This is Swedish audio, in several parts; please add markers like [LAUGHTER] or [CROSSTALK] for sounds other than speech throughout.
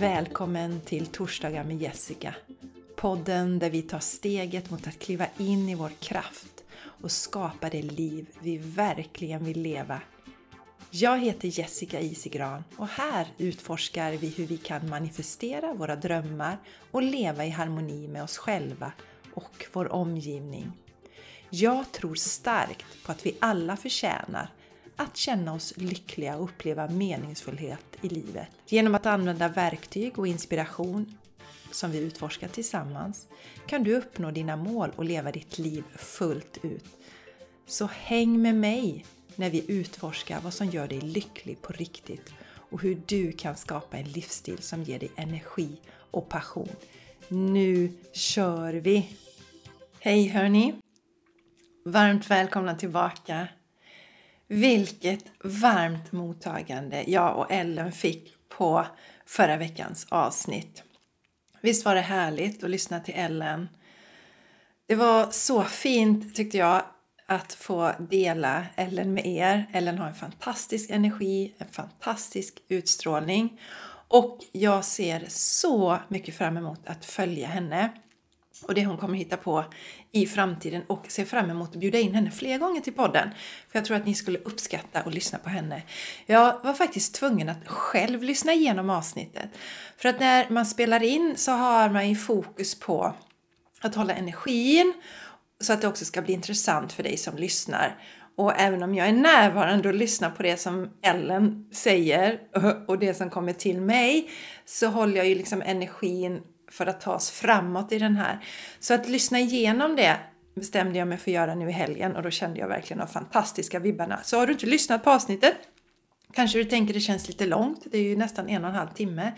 Välkommen till Torsdagar med Jessica. Podden där vi tar steget mot att kliva in i vår kraft och skapa det liv vi verkligen vill leva. Jag heter Jessica Isigran och här utforskar vi hur vi kan manifestera våra drömmar och leva i harmoni med oss själva och vår omgivning. Jag tror starkt på att vi alla förtjänar att känna oss lyckliga och uppleva meningsfullhet i livet. Genom att använda verktyg och inspiration som vi utforskar tillsammans kan du uppnå dina mål och leva ditt liv fullt ut. Så häng med mig när vi utforskar vad som gör dig lycklig på riktigt och hur du kan skapa en livsstil som ger dig energi och passion. Nu kör vi! Hej hörni! Varmt välkomna tillbaka! Vilket varmt mottagande jag och Ellen fick på förra veckans avsnitt. Visst var det härligt att lyssna till Ellen? Det var så fint tyckte jag att få dela Ellen med er. Ellen har en fantastisk energi, en fantastisk utstrålning och jag ser så mycket fram emot att följa henne och det hon kommer hitta på i framtiden och ser fram emot att bjuda in henne fler gånger till podden. För jag tror att ni skulle uppskatta att lyssna på henne. Jag var faktiskt tvungen att själv lyssna igenom avsnittet. För att när man spelar in så har man ju fokus på att hålla energin så att det också ska bli intressant för dig som lyssnar. Och även om jag är närvarande och lyssnar på det som Ellen säger [LAUGHS] och det som kommer till mig så håller jag ju liksom energin för att ta oss framåt i den här. Så att lyssna igenom det bestämde jag mig för att göra nu i helgen och då kände jag verkligen de fantastiska vibbarna. Så har du inte lyssnat på avsnittet, kanske du tänker det känns lite långt, det är ju nästan en och en halv timme,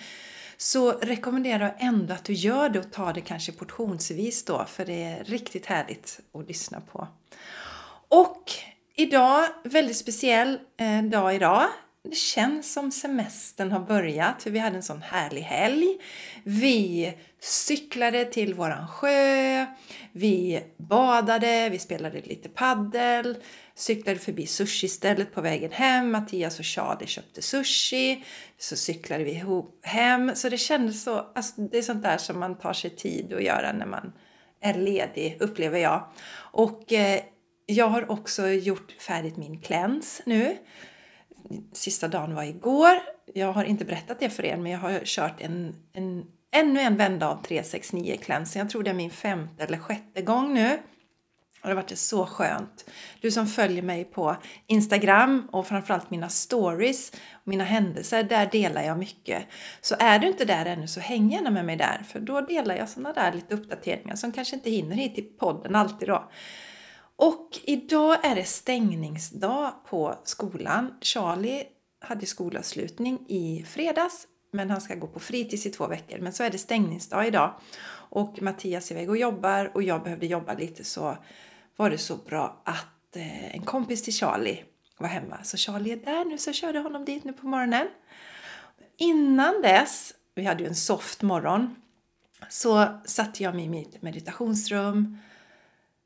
så rekommenderar jag ändå att du gör det och tar det kanske portionsvis då, för det är riktigt härligt att lyssna på. Och idag, väldigt speciell eh, dag idag det känns som semestern har börjat för vi hade en sån härlig helg. Vi cyklade till våran sjö, vi badade, vi spelade lite paddel, cyklade förbi sushi-stället på vägen hem. Mattias och Charlie köpte sushi. Så cyklade vi ihop hem. Så det kändes så, alltså det är sånt där som man tar sig tid att göra när man är ledig, upplever jag. Och eh, jag har också gjort färdigt min cleanse nu sista dagen var igår. Jag har inte berättat det för er, men jag har kört en, en, ännu en vända av 369 cleansing. Jag tror det är min femte eller sjätte gång nu. Och det har varit så skönt. Du som följer mig på Instagram och framförallt mina stories, mina händelser, där delar jag mycket. Så är du inte där ännu så häng gärna med mig där, för då delar jag sådana där lite uppdateringar som kanske inte hinner hit till podden alltid då. Och idag är det stängningsdag på skolan. Charlie hade skolavslutning i fredags men han ska gå på fritids i två veckor. Men så är det stängningsdag idag. Och Mattias är iväg och jobbar och jag behövde jobba lite så var det så bra att eh, en kompis till Charlie var hemma. Så Charlie är där nu så jag körde honom dit nu på morgonen. Innan dess, vi hade ju en soft morgon, så satte jag mig i mitt meditationsrum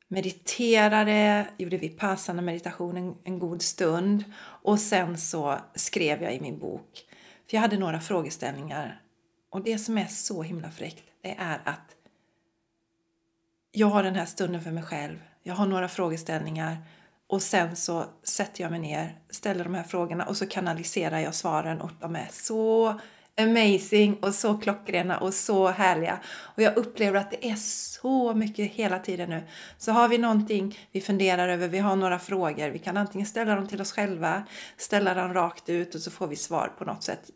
mediterade, gjorde vipassana meditation en, en god stund och sen så skrev jag i min bok. För jag hade några frågeställningar och det som är så himla fräckt det är att jag har den här stunden för mig själv. Jag har några frågeställningar och sen så sätter jag mig ner, ställer de här frågorna och så kanaliserar jag svaren och de är så amazing och så klockrena och så härliga. Och jag upplever att det är så mycket hela tiden nu. Så har vi någonting vi funderar över, vi har några frågor, vi kan antingen ställa dem till oss själva, ställa dem rakt ut och så får vi svar på något sätt.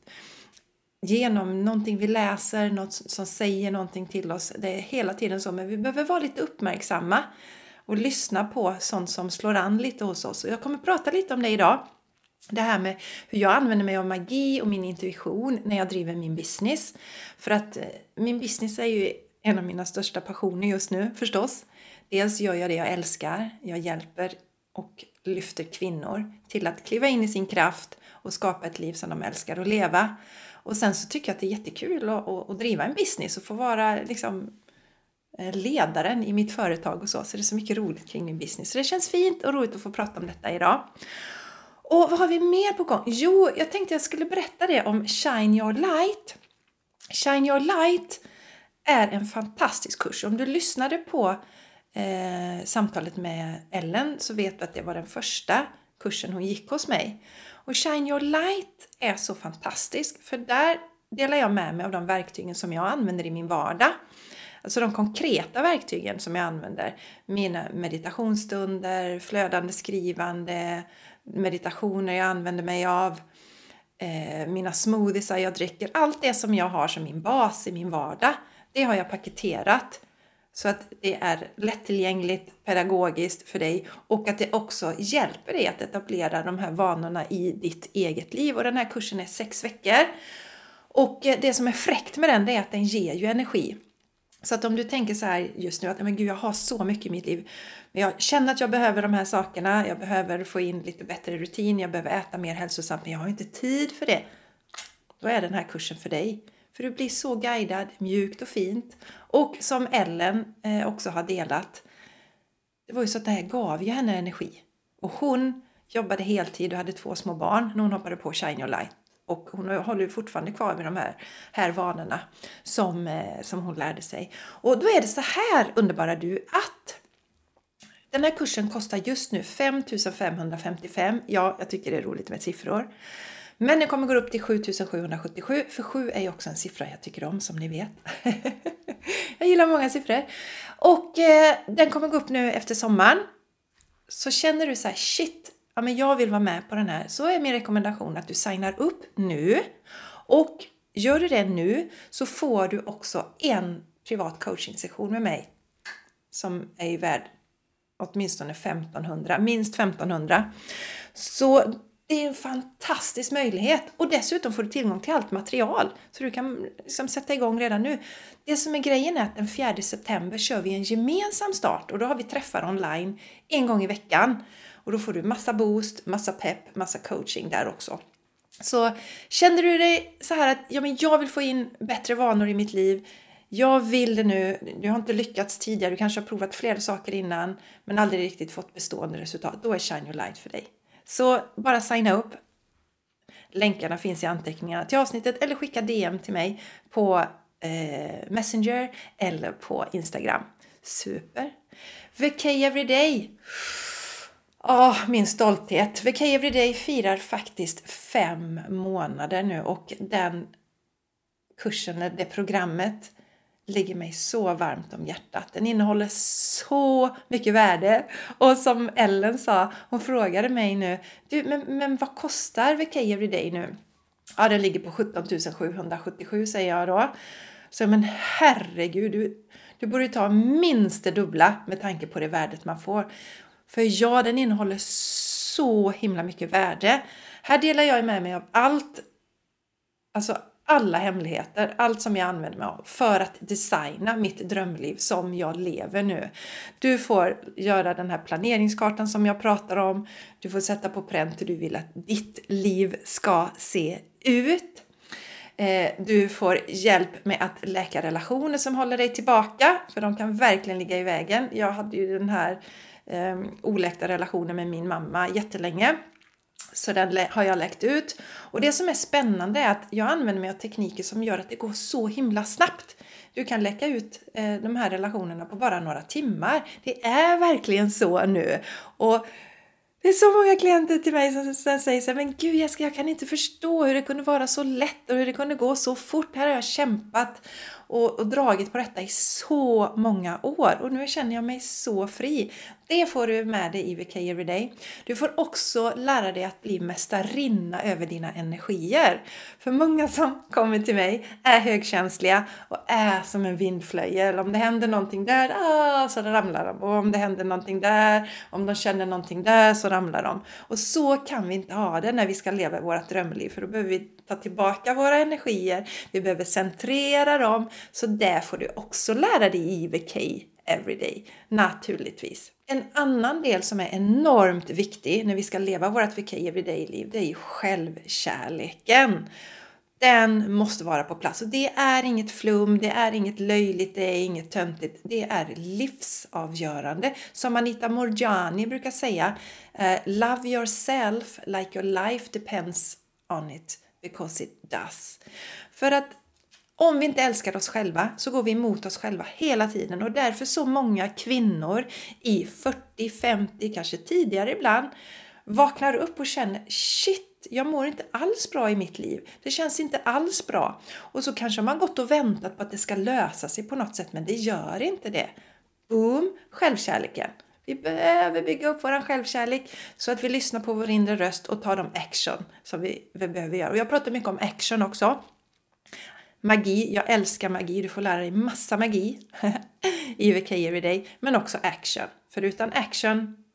Genom någonting vi läser, något som säger någonting till oss. Det är hela tiden så, men vi behöver vara lite uppmärksamma och lyssna på sånt som slår an lite hos oss. Och jag kommer prata lite om det idag det här med hur jag använder mig av magi och min intuition när jag driver min business. För att eh, min business är ju en av mina största passioner just nu förstås. Dels gör jag det jag älskar. Jag hjälper och lyfter kvinnor till att kliva in i sin kraft och skapa ett liv som de älskar att leva. Och sen så tycker jag att det är jättekul att, att, att driva en business och få vara liksom eh, ledaren i mitt företag och så. Så det är så mycket roligt kring min business. Så det känns fint och roligt att få prata om detta idag. Och vad har vi mer på gång? Jo, jag tänkte jag skulle berätta det om Shine Your Light. Shine Your Light är en fantastisk kurs. Om du lyssnade på eh, samtalet med Ellen så vet du att det var den första kursen hon gick hos mig. Och Shine Your Light är så fantastisk för där delar jag med mig av de verktygen som jag använder i min vardag. Alltså de konkreta verktygen som jag använder. Mina meditationsstunder, flödande skrivande, meditationer jag använder mig av, eh, mina smoothiesar jag dricker. Allt det som jag har som min bas i min vardag, det har jag paketerat så att det är lättillgängligt, pedagogiskt för dig och att det också hjälper dig att etablera de här vanorna i ditt eget liv. Och den här kursen är sex veckor. Och eh, det som är fräckt med den, är att den ger ju energi. Så att om du tänker så här just nu att men gud, jag har så mycket i mitt liv. Men jag känner att jag behöver de här sakerna. Jag behöver få in lite bättre rutin. Jag behöver äta mer hälsosamt. Men jag har inte tid för det. Då är den här kursen för dig. För du blir så guidad, mjukt och fint. Och som Ellen eh, också har delat. Det var ju så att det här gav ju henne energi. Och hon jobbade heltid och hade två små barn när hon hoppade på Shine Your Light. Och hon håller ju fortfarande kvar med de här, här vanorna som, eh, som hon lärde sig. Och då är det så här underbara du att den här kursen kostar just nu 5 555. Ja, jag tycker det är roligt med siffror. Men den kommer gå upp till 7777 för 7 är ju också en siffra jag tycker om som ni vet. [LAUGHS] jag gillar många siffror. Och eh, den kommer gå upp nu efter sommaren. Så känner du så här, shit, ja, men jag vill vara med på den här, så är min rekommendation att du signar upp nu. Och gör du det nu så får du också en privat coaching-session med mig som är värd åtminstone 1500, minst 1500. Så det är en fantastisk möjlighet och dessutom får du tillgång till allt material så du kan liksom sätta igång redan nu. Det som är grejen är att den 4 september kör vi en gemensam start och då har vi träffar online en gång i veckan och då får du massa boost, massa pepp, massa coaching där också. Så känner du dig så här att ja, men jag vill få in bättre vanor i mitt liv. Jag vill det nu. Du har inte lyckats tidigare. Du kanske har provat flera saker innan men aldrig riktigt fått bestående resultat. Då är Shine Your Light för dig. Så bara signa upp. Länkarna finns i anteckningarna till avsnittet eller skicka DM till mig på eh, Messenger eller på Instagram. Super! VK Everyday! Åh, oh, min stolthet! VK Everyday firar faktiskt fem månader nu och den kursen, det programmet ligger mig så varmt om hjärtat. Den innehåller så mycket värde. Och som Ellen sa, hon frågade mig nu, du, men, men vad kostar VK Everyday nu? Ja, den ligger på 17 777 säger jag då. Så men herregud, du, du borde ta minst det dubbla med tanke på det värdet man får. För ja, den innehåller så himla mycket värde. Här delar jag med mig av allt, alltså alla hemligheter, allt som jag använder mig av för att designa mitt drömliv som jag lever nu. Du får göra den här planeringskartan som jag pratar om. Du får sätta på pränt hur du vill att ditt liv ska se ut. Eh, du får hjälp med att läka relationer som håller dig tillbaka, för de kan verkligen ligga i vägen. Jag hade ju den här eh, oläkta relationer med min mamma jättelänge så den har jag läckt ut. Och det som är spännande är att jag använder mig av tekniker som gör att det går så himla snabbt. Du kan läcka ut eh, de här relationerna på bara några timmar. Det är verkligen så nu. Och det är så många klienter till mig som säger så här, men gud Jessica, jag kan inte förstå hur det kunde vara så lätt och hur det kunde gå så fort. Här har jag kämpat och, och dragit på detta i så många år och nu känner jag mig så fri. Det får du med dig i VK Everyday. Du får också lära dig att bli mästarinna över dina energier. För många som kommer till mig är högkänsliga och är som en vindflöjel. Om det händer någonting där, ah, så ramlar de. Och om det händer någonting där, om de känner någonting där så ramlar de. Och så kan vi inte ha det när vi ska leva vårt drömliv för då behöver vi ta tillbaka våra energier. Vi behöver centrera dem. Så det får du också lära dig i VK Everyday, naturligtvis. En annan del som är enormt viktig när vi ska leva vårt VK Everyday-liv, det är ju självkärleken. Den måste vara på plats. Och det är inget flum, det är inget löjligt, det är inget töntigt. Det är livsavgörande. Som Anita Morjani brukar säga, eh, Love yourself like your life depends on it because it does. För att Om vi inte älskar oss själva så går vi emot oss själva hela tiden och därför så många kvinnor i 40, 50, kanske tidigare ibland vaknar upp och känner shit, jag mår inte alls bra i mitt liv. Det känns inte alls bra. Och så kanske man gått och väntat på att det ska lösa sig på något sätt, men det gör inte det. Boom! Självkärleken. Vi behöver bygga upp vår självkärlek så att vi lyssnar på vår inre röst och tar de action som vi, vi behöver göra. Och jag pratar mycket om action också. Magi, jag älskar magi. Du får lära dig massa magi [LAUGHS] i VK Everyday, men också action. För utan action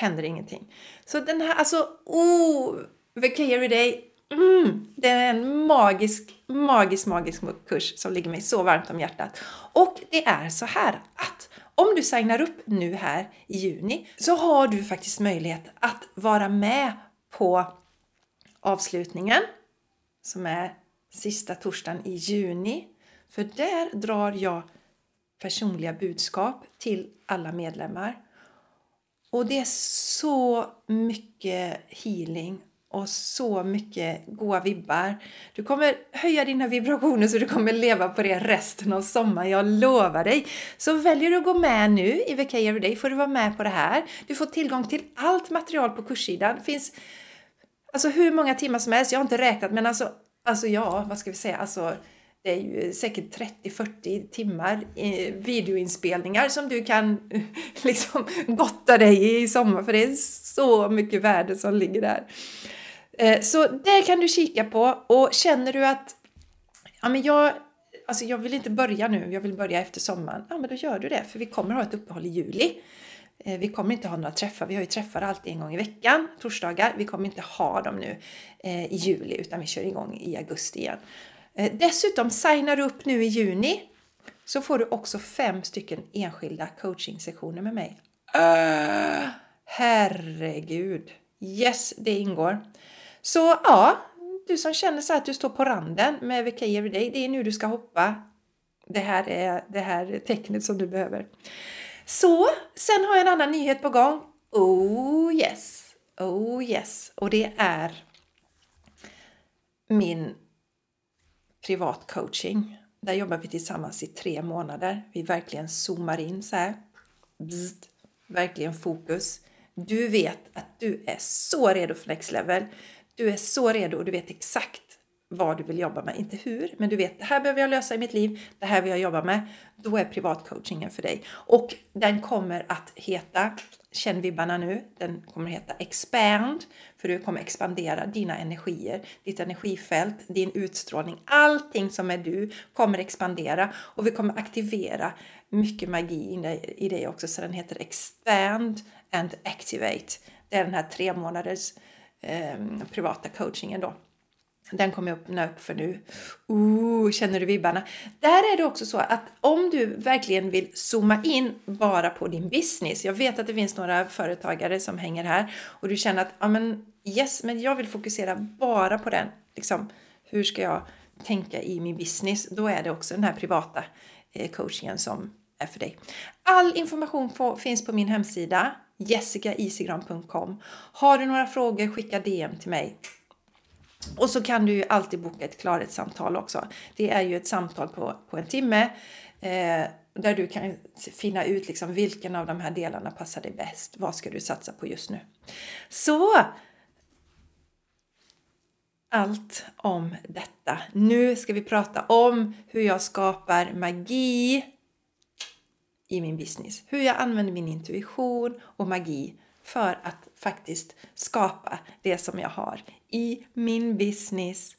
händer ingenting. Så den här, alltså, oh, VK day, mm, det är en magisk, magisk, magisk kurs som ligger mig så varmt om hjärtat. Och det är så här att om du signar upp nu här i juni så har du faktiskt möjlighet att vara med på avslutningen som är sista torsdagen i juni. För där drar jag personliga budskap till alla medlemmar. Och det är så mycket healing och så mycket goa vibbar. Du kommer höja dina vibrationer så du kommer leva på det resten av sommaren, jag lovar dig! Så väljer du att gå med nu i VK Everyday får du vara med på det här. Du får tillgång till allt material på kurssidan. Det finns alltså hur många timmar som helst, jag har inte räknat men alltså, alltså ja, vad ska vi säga, alltså det är ju säkert 30-40 timmar videoinspelningar som du kan [LAUGHS] liksom gotta dig i i sommar för det är så mycket värde som ligger där. Eh, så det kan du kika på och känner du att ja, men jag, alltså jag vill inte börja nu, jag vill börja efter sommaren. Ja, men då gör du det för vi kommer ha ett uppehåll i juli. Eh, vi kommer inte ha några träffar. Vi har ju träffar alltid en gång i veckan, torsdagar. Vi kommer inte ha dem nu eh, i juli utan vi kör igång i augusti igen. Dessutom signar du upp nu i juni så får du också fem stycken enskilda coaching-sessioner med mig. Uh, herregud! Yes, det ingår. Så ja, du som känner så att du står på randen med VK Everyday, det är nu du ska hoppa. Det här är det här tecknet som du behöver. Så, sen har jag en annan nyhet på gång. Oh yes, oh yes. Och det är min privatcoaching. Där jobbar vi tillsammans i tre månader. Vi verkligen zoomar in så här. Bzzt, verkligen fokus. Du vet att du är så redo för next level. Du är så redo och du vet exakt vad du vill jobba med. Inte hur, men du vet det här behöver jag lösa i mitt liv. Det här vill jag jobba med. Då är privatcoachingen för dig. Och den kommer att heta, känn vibbarna nu, den kommer att heta Expand. För du kommer expandera dina energier, ditt energifält, din utstrålning. Allting som är du kommer expandera och vi kommer aktivera mycket magi i dig också. Så den heter Expand and Activate. Det är den här tre månaders eh, privata coachingen då. Den kommer jag öppna upp för nu. Ooh, känner du vibbarna? Där är det också så att om du verkligen vill zooma in bara på din business. Jag vet att det finns några företagare som hänger här och du känner att ja, men yes, men jag vill fokusera bara på den. Liksom, hur ska jag tänka i min business? Då är det också den här privata eh, coachingen som är för dig. All information på, finns på min hemsida jessicaisigran.com. Har du några frågor, skicka DM till mig. Och så kan du ju alltid boka ett klarhetssamtal också. Det är ju ett samtal på, på en timme eh, där du kan finna ut liksom vilken av de här delarna passar dig bäst. Vad ska du satsa på just nu? Så! Allt om detta. Nu ska vi prata om hur jag skapar magi i min business. Hur jag använder min intuition och magi för att faktiskt skapa det som jag har i min business.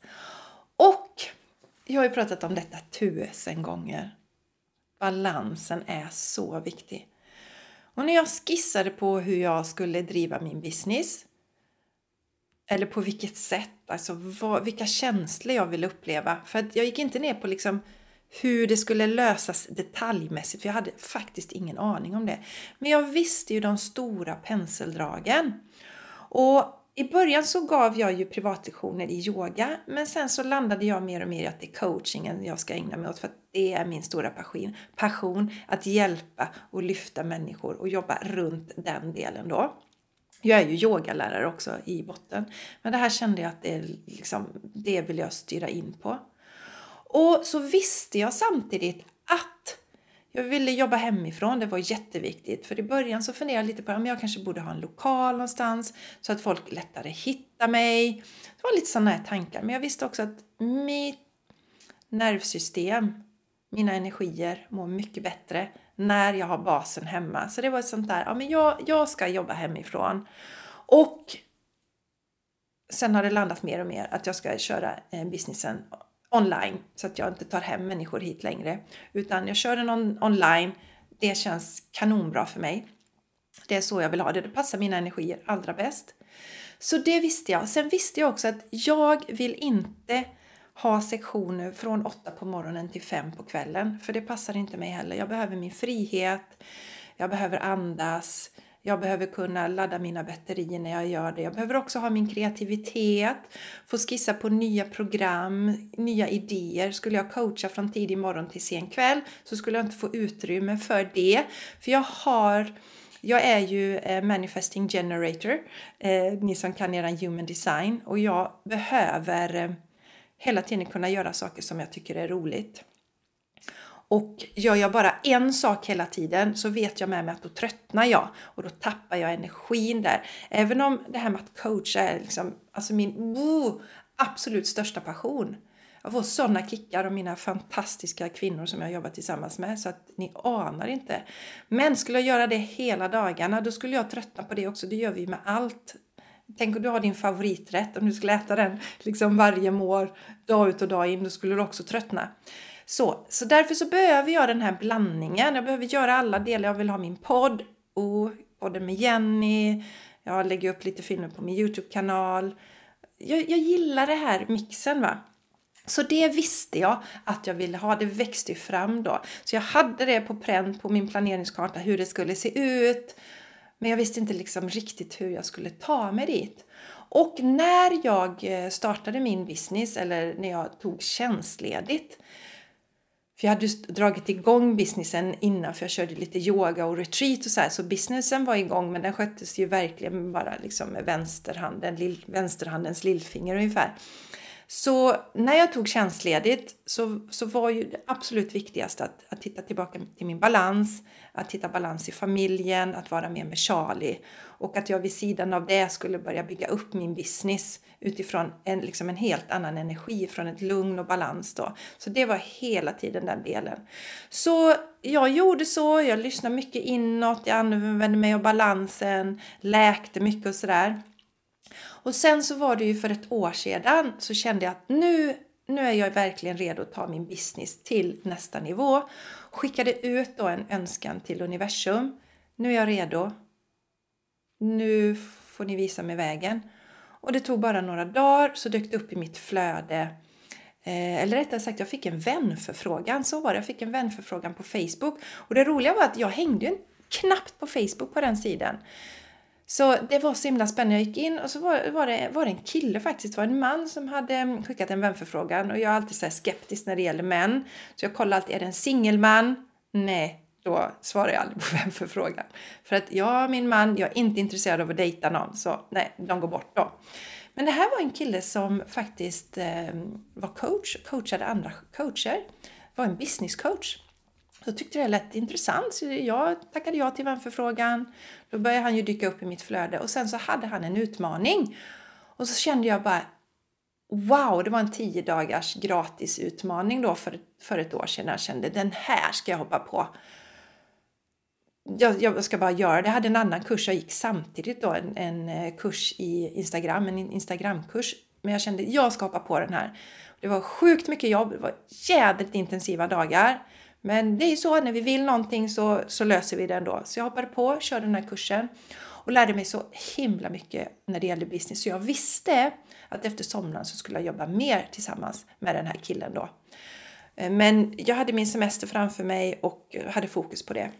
Och jag har ju pratat om detta tusen gånger. Balansen är så viktig. Och när jag skissade på hur jag skulle driva min business eller på vilket sätt, alltså vad, vilka känslor jag vill uppleva. För att jag gick inte ner på liksom hur det skulle lösas detaljmässigt, för jag hade faktiskt ingen aning om det. Men jag visste ju de stora penseldragen. Och i början så gav jag ju privatlektioner i yoga, men sen så landade jag mer och mer i att det är coachingen jag ska ägna mig åt för att det är min stora passion. Passion att hjälpa och lyfta människor och jobba runt den delen då. Jag är ju yogalärare också i botten, men det här kände jag att det, liksom, det vill jag styra in på. Och så visste jag samtidigt att jag ville jobba hemifrån, det var jätteviktigt. För i början så funderade jag lite på om jag kanske borde ha en lokal någonstans så att folk lättare hittar mig. Det var lite sådana här tankar. Men jag visste också att mitt nervsystem, mina energier mår mycket bättre när jag har basen hemma. Så det var ett sånt där, ja men jag, jag ska jobba hemifrån. Och sen har det landat mer och mer att jag ska köra eh, businessen online så att jag inte tar hem människor hit längre. Utan jag kör den on online. Det känns kanonbra för mig. Det är så jag vill ha det. Det passar mina energier allra bäst. Så det visste jag. Sen visste jag också att jag vill inte ha sektioner från 8 på morgonen till 5 på kvällen. För det passar inte mig heller. Jag behöver min frihet. Jag behöver andas. Jag behöver kunna ladda mina batterier när jag gör det. Jag behöver också ha min kreativitet, få skissa på nya program, nya idéer. Skulle jag coacha från tidig morgon till sen kväll så skulle jag inte få utrymme för det. För jag har jag är ju eh, manifesting generator, eh, ni som kan er human design och jag behöver eh, hela tiden kunna göra saker som jag tycker är roligt. Och gör jag bara en sak hela tiden så vet jag med mig att då tröttnar jag och då tappar jag energin där. Även om det här med att coacha är liksom, alltså min oh, absolut största passion. Jag får sådana kickar av mina fantastiska kvinnor som jag jobbar tillsammans med så att ni anar inte. Men skulle jag göra det hela dagarna då skulle jag tröttna på det också. Det gör vi med allt. Tänk om du har din favoriträtt, om du skulle äta den liksom varje år, dag ut och dag in, då skulle du också tröttna. Så, så därför så behöver jag den här blandningen. Jag behöver göra alla delar. Jag vill ha min podd, och podden med Jenny. Jag lägger upp lite filmer på min Youtube-kanal. Jag, jag gillar det här mixen va. Så det visste jag att jag ville ha. Det växte ju fram då. Så jag hade det på pränt på min planeringskarta hur det skulle se ut. Men jag visste inte liksom riktigt hur jag skulle ta mig dit. Och när jag eh, startade min business eller när jag tog tjänstledigt för jag hade just dragit igång businessen innan för jag körde lite yoga och retreat och så här. Så businessen var igång men den sköttes ju verkligen bara liksom med vänsterhanden, lill, vänsterhandens lillfinger ungefär. Så när jag tog tjänstledigt så, så var ju det absolut viktigaste att, att titta tillbaka till min balans, att hitta balans i familjen, att vara med med Charlie och att jag vid sidan av det skulle börja bygga upp min business utifrån en, liksom en helt annan energi, från ett lugn och balans då. Så det var hela tiden den delen. Så jag gjorde så, jag lyssnade mycket inåt, jag använde mig av balansen, läkte mycket och sådär. Och sen så var det ju för ett år sedan så kände jag att nu, nu är jag verkligen redo att ta min business till nästa nivå. Skickade ut då en önskan till universum. Nu är jag redo. Nu får ni visa mig vägen. Och det tog bara några dagar så dök det upp i mitt flöde eh, eller rättare sagt, jag fick en vänförfrågan. Så var det. Jag fick en vänförfrågan på Facebook. Och det roliga var att jag hängde ju knappt på Facebook på den sidan. Så det var så himla spännande. Jag gick in och så var, var, det, var det en kille faktiskt, det var en man som hade skickat en vänförfrågan. Och jag är alltid så skeptisk när det gäller män. Så jag kollar alltid, är det en singelman? Nej, då svarar jag aldrig på [LAUGHS] vänförfrågan. För att jag min man, jag är inte intresserad av att dejta någon. Så nej, de går bort då. Men det här var en kille som faktiskt eh, var coach, coachade andra coacher. Var en businesscoach. Så tyckte det lät intressant så jag tackade ja till vänförfrågan. Då började han ju dyka upp i mitt flöde och sen så hade han en utmaning. Och så kände jag bara Wow, det var en 10 dagars gratis utmaning då för, för ett år sedan. Jag kände den här ska jag hoppa på. Jag, jag ska bara göra det. Jag hade en annan kurs jag gick samtidigt då, en, en eh, kurs i Instagram, en Instagramkurs. Men jag kände jag ska hoppa på den här. Det var sjukt mycket jobb, det var jädrigt intensiva dagar. Men det är så, när vi vill någonting så, så löser vi det ändå. Så jag hoppade på, körde den här kursen och lärde mig så himla mycket när det gällde business. Så jag visste att efter sommaren så skulle jag jobba mer tillsammans med den här killen då. Eh, men jag hade min semester framför mig och hade fokus på det.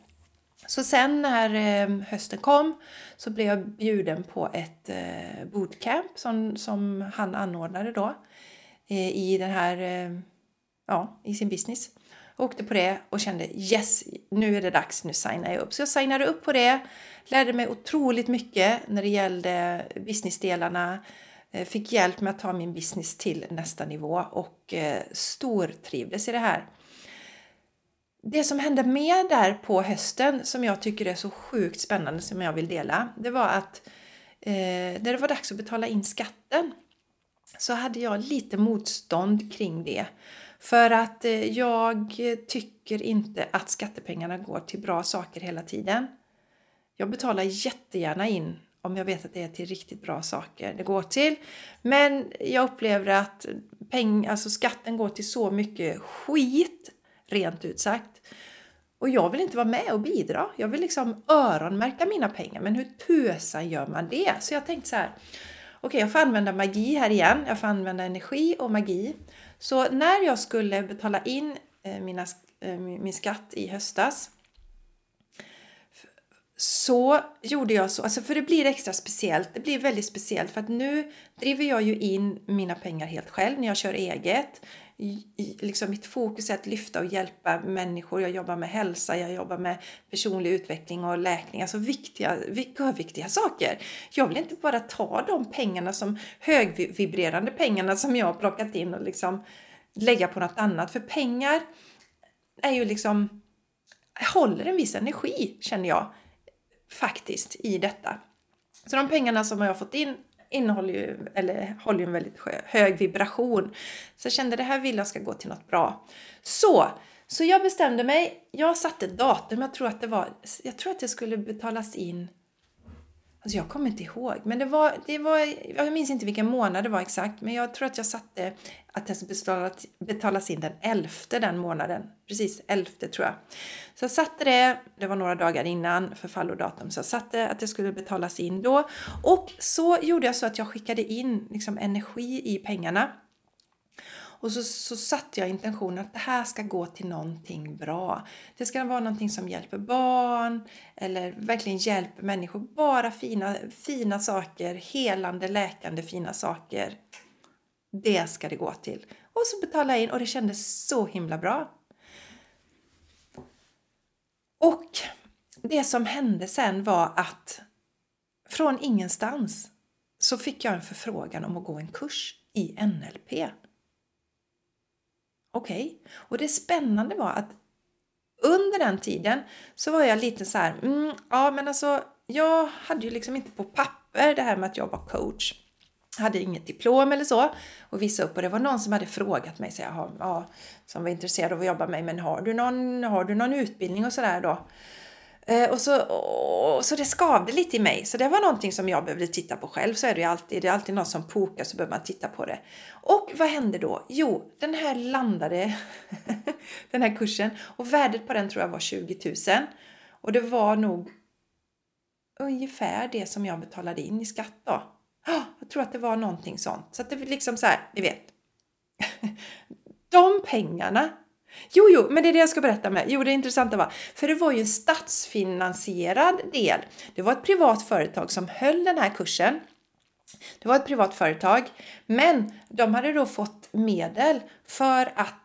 Så sen när eh, hösten kom så blev jag bjuden på ett eh, bootcamp som, som han anordnade då i den här, ja, i sin business åkte på det och kände yes, nu är det dags, nu signar jag upp. Så jag signade upp på det, lärde mig otroligt mycket när det gällde businessdelarna, eh, fick hjälp med att ta min business till nästa nivå och eh, stortrivdes i det här. Det som hände mer där på hösten som jag tycker är så sjukt spännande som jag vill dela, det var att eh, när det var dags att betala in skatten så hade jag lite motstånd kring det. För att eh, jag tycker inte att skattepengarna går till bra saker hela tiden. Jag betalar jättegärna in om jag vet att det är till riktigt bra saker det går till. Men jag upplever att peng, alltså skatten går till så mycket skit, rent ut sagt. Och jag vill inte vara med och bidra. Jag vill liksom öronmärka mina pengar. Men hur tusan gör man det? Så jag tänkte så här. Okej, okay, jag får använda magi här igen. Jag får använda energi och magi. Så när jag skulle betala in eh, mina, eh, min skatt i höstas så gjorde jag så, alltså för det blir extra speciellt. Det blir väldigt speciellt för att nu driver jag ju in mina pengar helt själv när jag kör eget. Liksom mitt fokus är att lyfta och hjälpa människor. Jag jobbar med hälsa, jag jobbar med personlig utveckling och läkning. Alltså viktiga, viktiga saker. Jag vill inte bara ta de pengarna som högvibrerande pengarna som jag har plockat in och liksom lägga på något annat. För pengar är ju liksom håller en viss energi känner jag faktiskt i detta. Så de pengarna som jag har fått in innehåller ju, eller håller ju en väldigt hög vibration. Så jag kände det här vill jag ska gå till något bra. Så, så jag bestämde mig. Jag satte datum. Jag tror att det var, jag tror att det skulle betalas in Alltså jag kommer inte ihåg, men det var, det var, jag minns inte vilken månad det var exakt, men jag tror att jag satte att det skulle betalas in den 11 den månaden. Precis 11 tror jag. Så jag satte det, det var några dagar innan förfallodatum, så jag satte att det skulle betalas in då. Och så gjorde jag så att jag skickade in liksom energi i pengarna och så, så satte jag intentionen att det här ska gå till någonting bra. Det ska vara någonting som hjälper barn eller verkligen hjälper människor. Bara fina, fina saker, helande, läkande fina saker. Det ska det gå till. Och så betalade jag in och det kändes så himla bra. Och det som hände sen var att från ingenstans så fick jag en förfrågan om att gå en kurs i NLP. Okej. Okay. Och det spännande var att under den tiden så var jag lite så här, mm, ja men alltså jag hade ju liksom inte på papper det här med att jag var coach. Jag hade inget diplom eller så och visa upp och det var någon som hade frågat mig så jag, ja, som var intresserad av att jobba med mig, men har du någon, har du någon utbildning och sådär då? Eh, och så, och, så det skavde lite i mig. Så det var någonting som jag behövde titta på själv. Så är det ju alltid. Det är alltid någon som pokar så behöver man titta på det. Och vad hände då? Jo, den här landade, [LAUGHS] den här kursen. Och värdet på den tror jag var 20 000. Och det var nog ungefär det som jag betalade in i skatt då. Ah, jag tror att det var någonting sånt. Så att det var liksom så här, ni vet. [LAUGHS] De pengarna Jo, jo, men det är det jag ska berätta med. Jo, det intressanta var, för det var ju en statsfinansierad del. Det var ett privat företag som höll den här kursen. Det var ett privat företag, men de hade då fått medel för att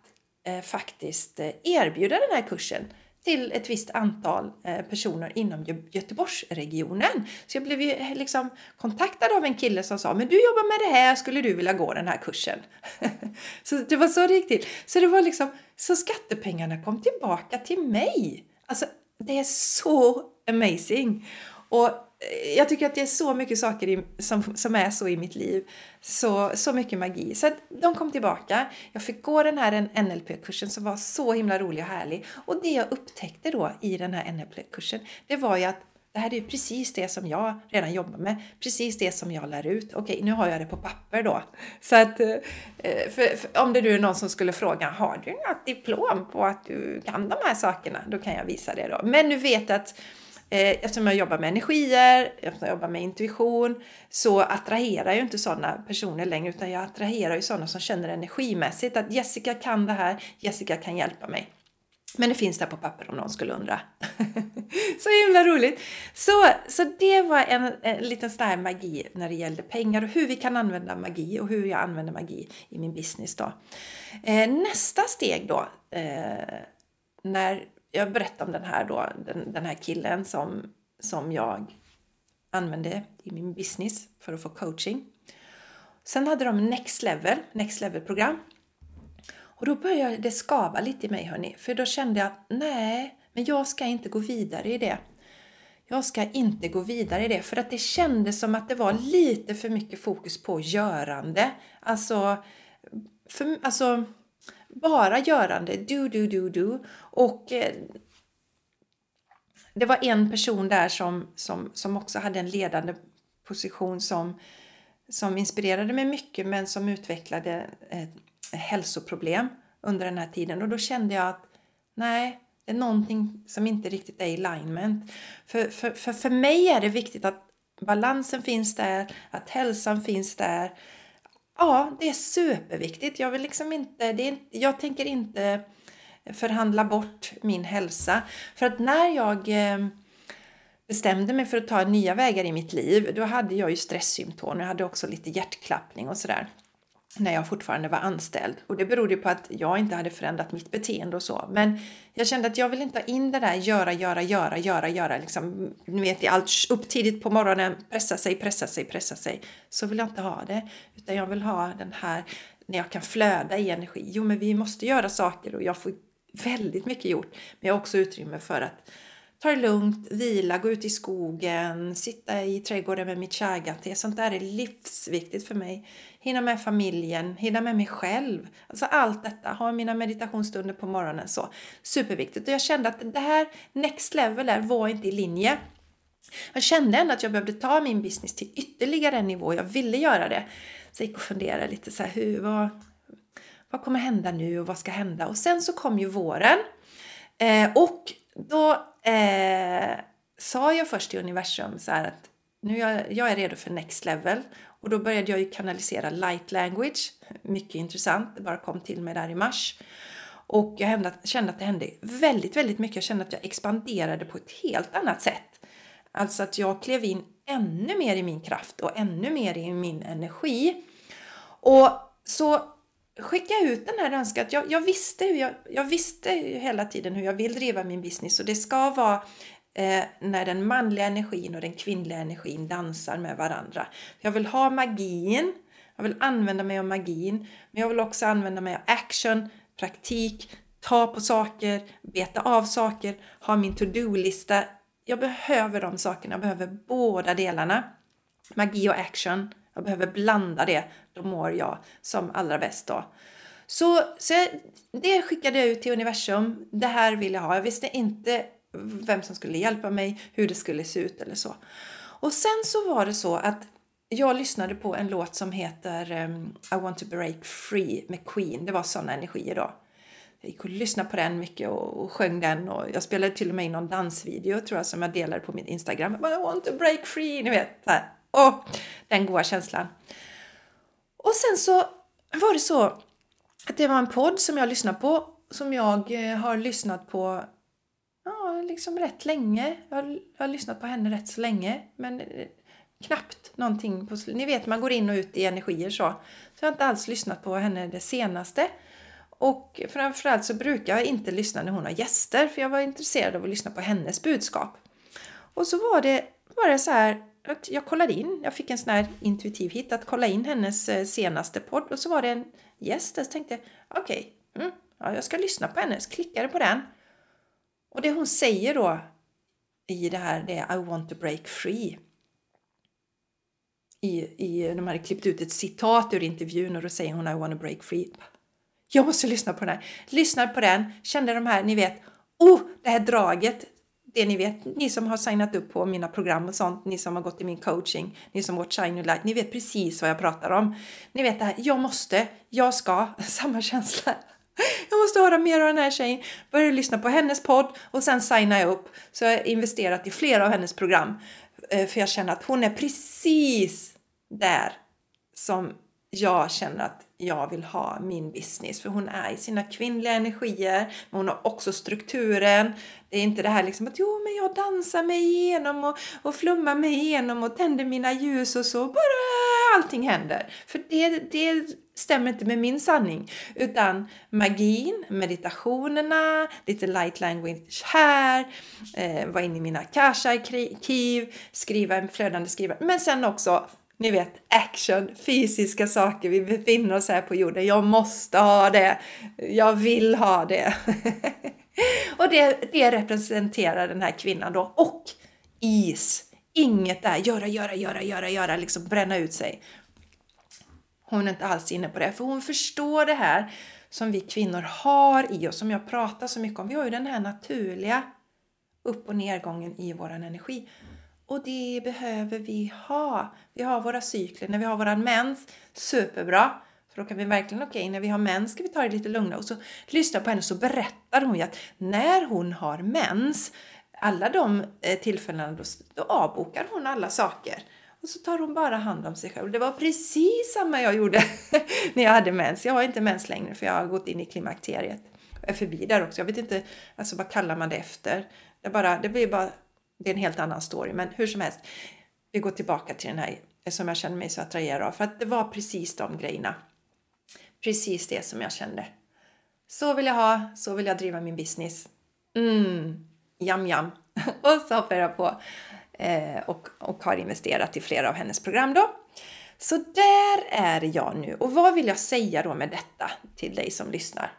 eh, faktiskt eh, erbjuda den här kursen till ett visst antal eh, personer inom Göteborgsregionen. Så jag blev ju eh, liksom kontaktad av en kille som sa men du jobbar med det här, skulle du vilja gå den här kursen? [LAUGHS] så det var så det gick till. Så det var liksom, så skattepengarna kom tillbaka till mig. Alltså det är så amazing! Och jag tycker att det är så mycket saker i, som, som är så i mitt liv. Så, så mycket magi. Så att de kom tillbaka. Jag fick gå den här NLP-kursen som var så himla rolig och härlig. Och det jag upptäckte då i den här NLP-kursen, det var ju att det här är ju precis det som jag redan jobbar med. Precis det som jag lär ut. Okej, nu har jag det på papper då. Så att, eh, för, för, om det nu är någon som skulle fråga, har du något diplom på att du kan de här sakerna? Då kan jag visa det då. Men nu vet att Eh, eftersom jag jobbar med energier, eftersom jag jobbar med intuition, så attraherar jag inte sådana personer längre utan jag attraherar ju sådana som känner energimässigt att Jessica kan det här, Jessica kan hjälpa mig. Men det finns där på papper om någon skulle undra. [LAUGHS] så himla roligt! Så, så det var en, en liten sån här magi när det gällde pengar och hur vi kan använda magi och hur jag använder magi i min business. Då. Eh, nästa steg då, eh, när jag berättade om den här, då, den, den här killen som, som jag använde i min business för att få coaching. Sen hade de Next Level, Next Level-program. Och då började det skava lite i mig hörni, för då kände jag att nej, men jag ska inte gå vidare i det. Jag ska inte gå vidare i det, för att det kändes som att det var lite för mycket fokus på görande. Alltså, för, alltså bara görande, do, do, do, do. Och eh, det var en person där som, som, som också hade en ledande position som, som inspirerade mig mycket men som utvecklade ett hälsoproblem under den här tiden. Och då kände jag att nej, det är någonting som inte riktigt är i alignment. För, för, för, för mig är det viktigt att balansen finns där, att hälsan finns där. Ja, det är superviktigt. Jag vill liksom inte, det är, jag tänker inte förhandla bort min hälsa. För att när jag eh, bestämde mig för att ta nya vägar i mitt liv, då hade jag ju stresssymptom. Jag hade också lite hjärtklappning och sådär när jag fortfarande var anställd. Och det berodde på att jag inte hade förändrat mitt beteende och så. Men jag kände att jag vill inte ha in det där göra, göra, göra, göra, göra. Liksom, ni vet, allt upp tidigt på morgonen, pressa sig, pressa sig, pressa sig. Så vill jag inte ha det. Utan jag vill ha den här när jag kan flöda i energi. Jo, men vi måste göra saker och jag får väldigt mycket gjort. Men jag har också utrymme för att ta det lugnt, vila, gå ut i skogen, sitta i trädgården med mitt chagate. Sånt där är livsviktigt för mig. Hinna med familjen, hinna med mig själv. Alltså allt detta, ha mina meditationsstunder på morgonen så. Superviktigt. Och jag kände att det här next level där var inte i linje. Jag kände ändå att jag behövde ta min business till ytterligare en nivå. Jag ville göra det. Så jag gick och funderade lite så här, hur, vad, vad kommer hända nu och vad ska hända? Och sen så kom ju våren. Eh, och då eh, sa jag först till universum så här att nu är jag, jag är redo för next level. Och då började jag ju kanalisera light language. Mycket intressant, det bara kom till mig där i mars. Och jag kände att det hände väldigt, väldigt mycket. Jag kände att jag expanderade på ett helt annat sätt. Alltså att jag klev in ännu mer i min kraft och ännu mer i min energi. Och så skicka ut den här önskan. Jag, jag, visste hur jag, jag visste hela tiden hur jag vill driva min business och det ska vara eh, när den manliga energin och den kvinnliga energin dansar med varandra. Jag vill ha magin, jag vill använda mig av magin, men jag vill också använda mig av action, praktik, ta på saker, beta av saker, ha min to-do-lista. Jag behöver de sakerna, jag behöver båda delarna. Magi och action jag behöver blanda det, då mår jag som allra bäst då. Så, så det skickade jag ut till universum. Det här vill jag ha. Jag visste inte vem som skulle hjälpa mig, hur det skulle se ut eller så. Och sen så var det så att jag lyssnade på en låt som heter um, I want to break free med Queen. Det var sådana energier då. Jag gick och lyssnade på den mycket och, och sjöng den och jag spelade till och med in någon dansvideo tror jag som jag delade på min Instagram. I want to break free, ni vet. Åh, oh, den goda känslan. Och sen så var det så att det var en podd som jag lyssnade på som jag eh, har lyssnat på ja, liksom rätt länge. Jag har, jag har lyssnat på henne rätt så länge men eh, knappt någonting. På, ni vet man går in och ut i energier så. Så jag har inte alls lyssnat på henne det senaste. Och framförallt så brukar jag inte lyssna när hon har gäster för jag var intresserad av att lyssna på hennes budskap. Och så var det bara så här jag kollade in, jag fick en sån här intuitiv hit att kolla in hennes eh, senaste podd och så var det en gäst där så tänkte jag okej, okay, mm, ja, jag ska lyssna på hennes, klickade på den. Och det hon säger då i det här det är I want to break free. I, i, de hade klippt ut ett citat ur intervjun och då säger hon I want to break free. Jag måste lyssna på den här. Lyssnade på den, kände de här, ni vet, oh, det här draget det ni vet, ni som har signat upp på mina program och sånt, ni som har gått i min coaching, ni som gått Shine Light, ni vet precis vad jag pratar om. Ni vet det här, jag måste, jag ska, [LAUGHS] samma känsla. Jag måste höra mer av den här tjejen, börja lyssna på hennes podd och sen signa upp. Så jag har investerat i flera av hennes program. Eh, för jag känner att hon är precis där som jag känner att jag vill ha min business. För hon är i sina kvinnliga energier, men hon har också strukturen. Det är inte det här liksom att jo, men jag dansar mig igenom och, och flummar mig igenom och tänder mina ljus och så bara allting händer. För det, det stämmer inte med min sanning. Utan magin, meditationerna, lite light language här, eh, vara inne i mina kasha-arkiv, skriva en flödande skrivare. Men sen också ni vet, action, fysiska saker. Vi befinner oss här på jorden. Jag måste ha det. Jag vill ha det. [LAUGHS] och det, det representerar den här kvinnan då. Och is. Inget där, göra, göra, göra, göra, göra, liksom bränna ut sig. Hon är inte alls inne på det, för hon förstår det här som vi kvinnor har i oss, som jag pratar så mycket om. Vi har ju den här naturliga upp och nedgången i vår energi. Och det behöver vi ha. Vi har våra cykler, när vi har våran mens, superbra. För då kan vi verkligen, okej, okay, när vi har mens ska vi ta det lite lugnare. Och så lyssna på henne så berättar hon ju att när hon har mens, alla de eh, tillfällena, då, då avbokar hon alla saker. Och så tar hon bara hand om sig själv. Det var precis samma jag gjorde [LAUGHS] när jag hade mens. Jag har inte mens längre för jag har gått in i klimakteriet. Jag är förbi där också. Jag vet inte, alltså vad kallar man det efter? Det, bara, det blir bara, det är en helt annan story. Men hur som helst, vi går tillbaka till den här som jag känner mig så attraherad av. För att det var precis de grejerna. Precis det som jag kände. Så vill jag ha, så vill jag driva min business. Mm, jam jam. [LAUGHS] och så hoppar jag på eh, och, och har investerat i flera av hennes program då. Så där är jag nu. Och vad vill jag säga då med detta till dig som lyssnar?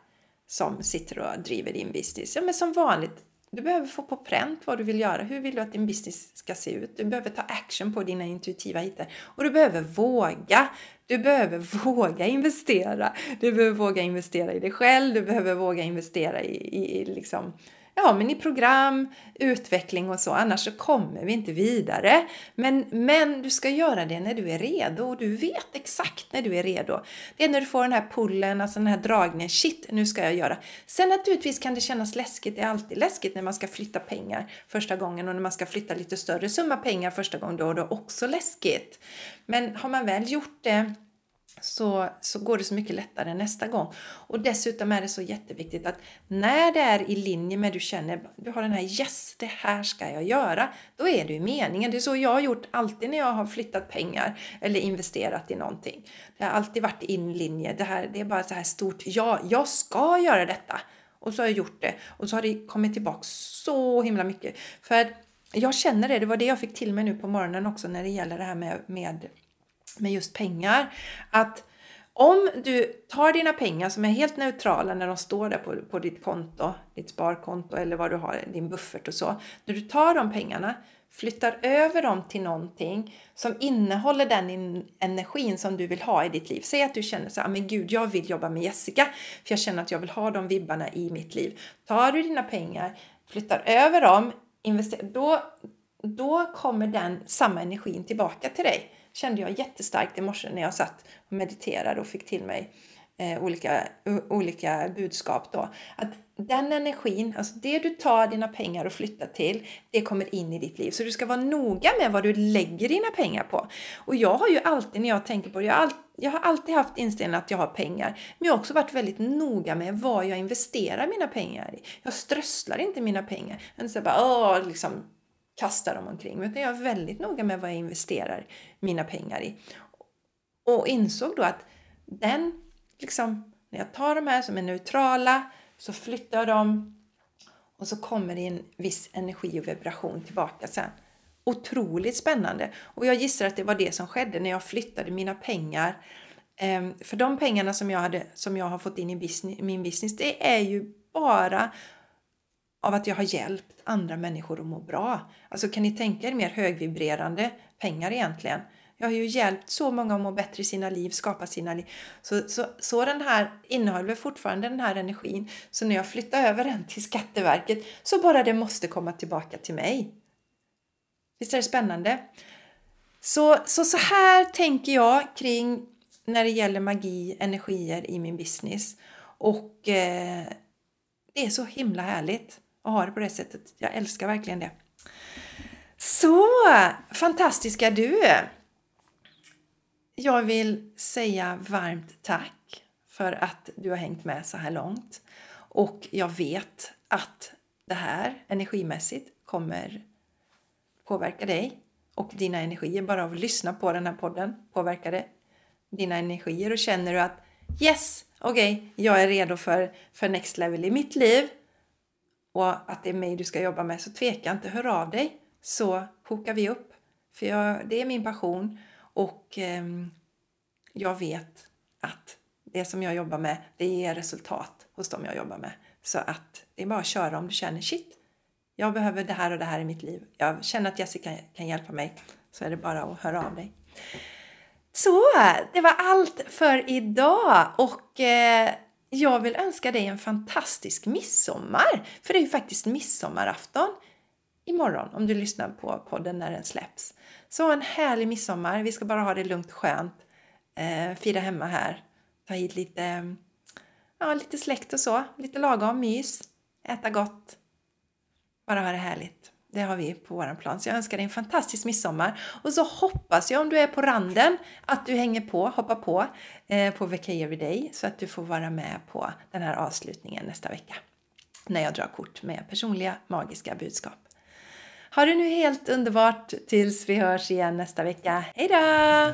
Som sitter och driver din business. Ja, men som vanligt, du behöver få på pränt vad du vill göra. Hur vill du att din business ska se ut? Du behöver ta action på dina intuitiva hittar. Och du behöver våga. Du behöver [LAUGHS] våga investera. Du behöver våga investera i dig själv. Du behöver våga investera i, i, i liksom ja, men i program, utveckling och så, annars så kommer vi inte vidare. Men, men du ska göra det när du är redo och du vet exakt när du är redo. Det är när du får den här pullen, alltså den här dragningen, shit, nu ska jag göra. Sen naturligtvis kan det kännas läskigt, det är alltid läskigt när man ska flytta pengar första gången och när man ska flytta lite större summa pengar första gången, då är det också läskigt. Men har man väl gjort det så, så går det så mycket lättare nästa gång. Och dessutom är det så jätteviktigt att när det är i linje med du känner, du har den här yes, det här ska jag göra. Då är det ju meningen. Det är så jag har gjort alltid när jag har flyttat pengar eller investerat i någonting. Det har alltid varit i linje. Det, här, det är bara så här stort, ja, jag ska göra detta. Och så har jag gjort det. Och så har det kommit tillbaka så himla mycket. För jag känner det, det var det jag fick till mig nu på morgonen också när det gäller det här med, med med just pengar. Att om du tar dina pengar som är helt neutrala när de står där på, på ditt konto, ditt sparkonto eller vad du har, din buffert och så. När du tar de pengarna, flyttar över dem till någonting som innehåller den energin som du vill ha i ditt liv. Säg att du känner så här, ah, men gud, jag vill jobba med Jessica för jag känner att jag vill ha de vibbarna i mitt liv. Tar du dina pengar, flyttar över dem, investerar, då, då kommer den samma energin tillbaka till dig kände jag jättestarkt i morse när jag satt och mediterade och fick till mig eh, olika, olika budskap då. Att den energin, alltså det du tar dina pengar och flyttar till, det kommer in i ditt liv. Så du ska vara noga med vad du lägger dina pengar på. Och jag har ju alltid när jag tänker på det, jag har, alltid, jag har alltid haft inställningen att jag har pengar. Men jag har också varit väldigt noga med vad jag investerar mina pengar i. Jag strösslar inte mina pengar. Jag inte så bara, åh, liksom, kastar dem omkring utan jag är väldigt noga med vad jag investerar mina pengar i. Och insåg då att den, liksom, när jag tar de här som är neutrala så flyttar jag dem och så kommer det en viss energi och vibration tillbaka sen. Otroligt spännande! Och jag gissar att det var det som skedde när jag flyttade mina pengar. Ehm, för de pengarna som jag, hade, som jag har fått in i business, min business, det är ju bara av att jag har hjälpt andra människor att må bra. Alltså kan ni tänka er mer högvibrerande pengar egentligen? Jag har ju hjälpt så många att må bättre i sina liv, skapa sina liv. Så, så, så den här innehåller fortfarande den här energin. Så när jag flyttar över den till Skatteverket så bara det måste komma tillbaka till mig. Visst är det spännande? Så, så, så här tänker jag kring när det gäller magi, energier i min business. Och eh, det är så himla härligt att ha det på det sättet. Jag älskar verkligen det. Så fantastiska du! Jag vill säga varmt tack för att du har hängt med så här långt. Och jag vet att det här energimässigt kommer påverka dig och dina energier. Bara av att lyssna på den här podden påverkar det dina energier och känner du att yes, okej, okay, jag är redo för, för next level i mitt liv och att det är mig du ska jobba med så tveka inte, hör av dig så hokar vi upp. För jag, det är min passion Och eh, jag vet att det som jag jobbar med, det ger resultat hos dem jag jobbar med. Så att det är bara att köra om du känner shit, jag behöver det här och det här i mitt liv. Jag känner att Jessica kan hjälpa mig. Så är det bara att höra av dig. Så, det var allt för idag och eh, jag vill önska dig en fantastisk midsommar. För det är ju faktiskt midsommarafton imorgon om du lyssnar på podden när den släpps. Så en härlig midsommar. Vi ska bara ha det lugnt och skönt. Eh, fira hemma här. Ta hit lite, ja, lite släkt och så. Lite lagom mys. Äta gott. Bara ha det härligt. Det har vi på vår plan. Så jag önskar dig en fantastisk midsommar. Och så hoppas jag om du är på randen att du hänger på, hoppar på eh, på VK Everyday så att du får vara med på den här avslutningen nästa vecka. När jag drar kort med personliga magiska budskap. Ha det nu helt underbart tills vi hörs igen nästa vecka. Hejdå!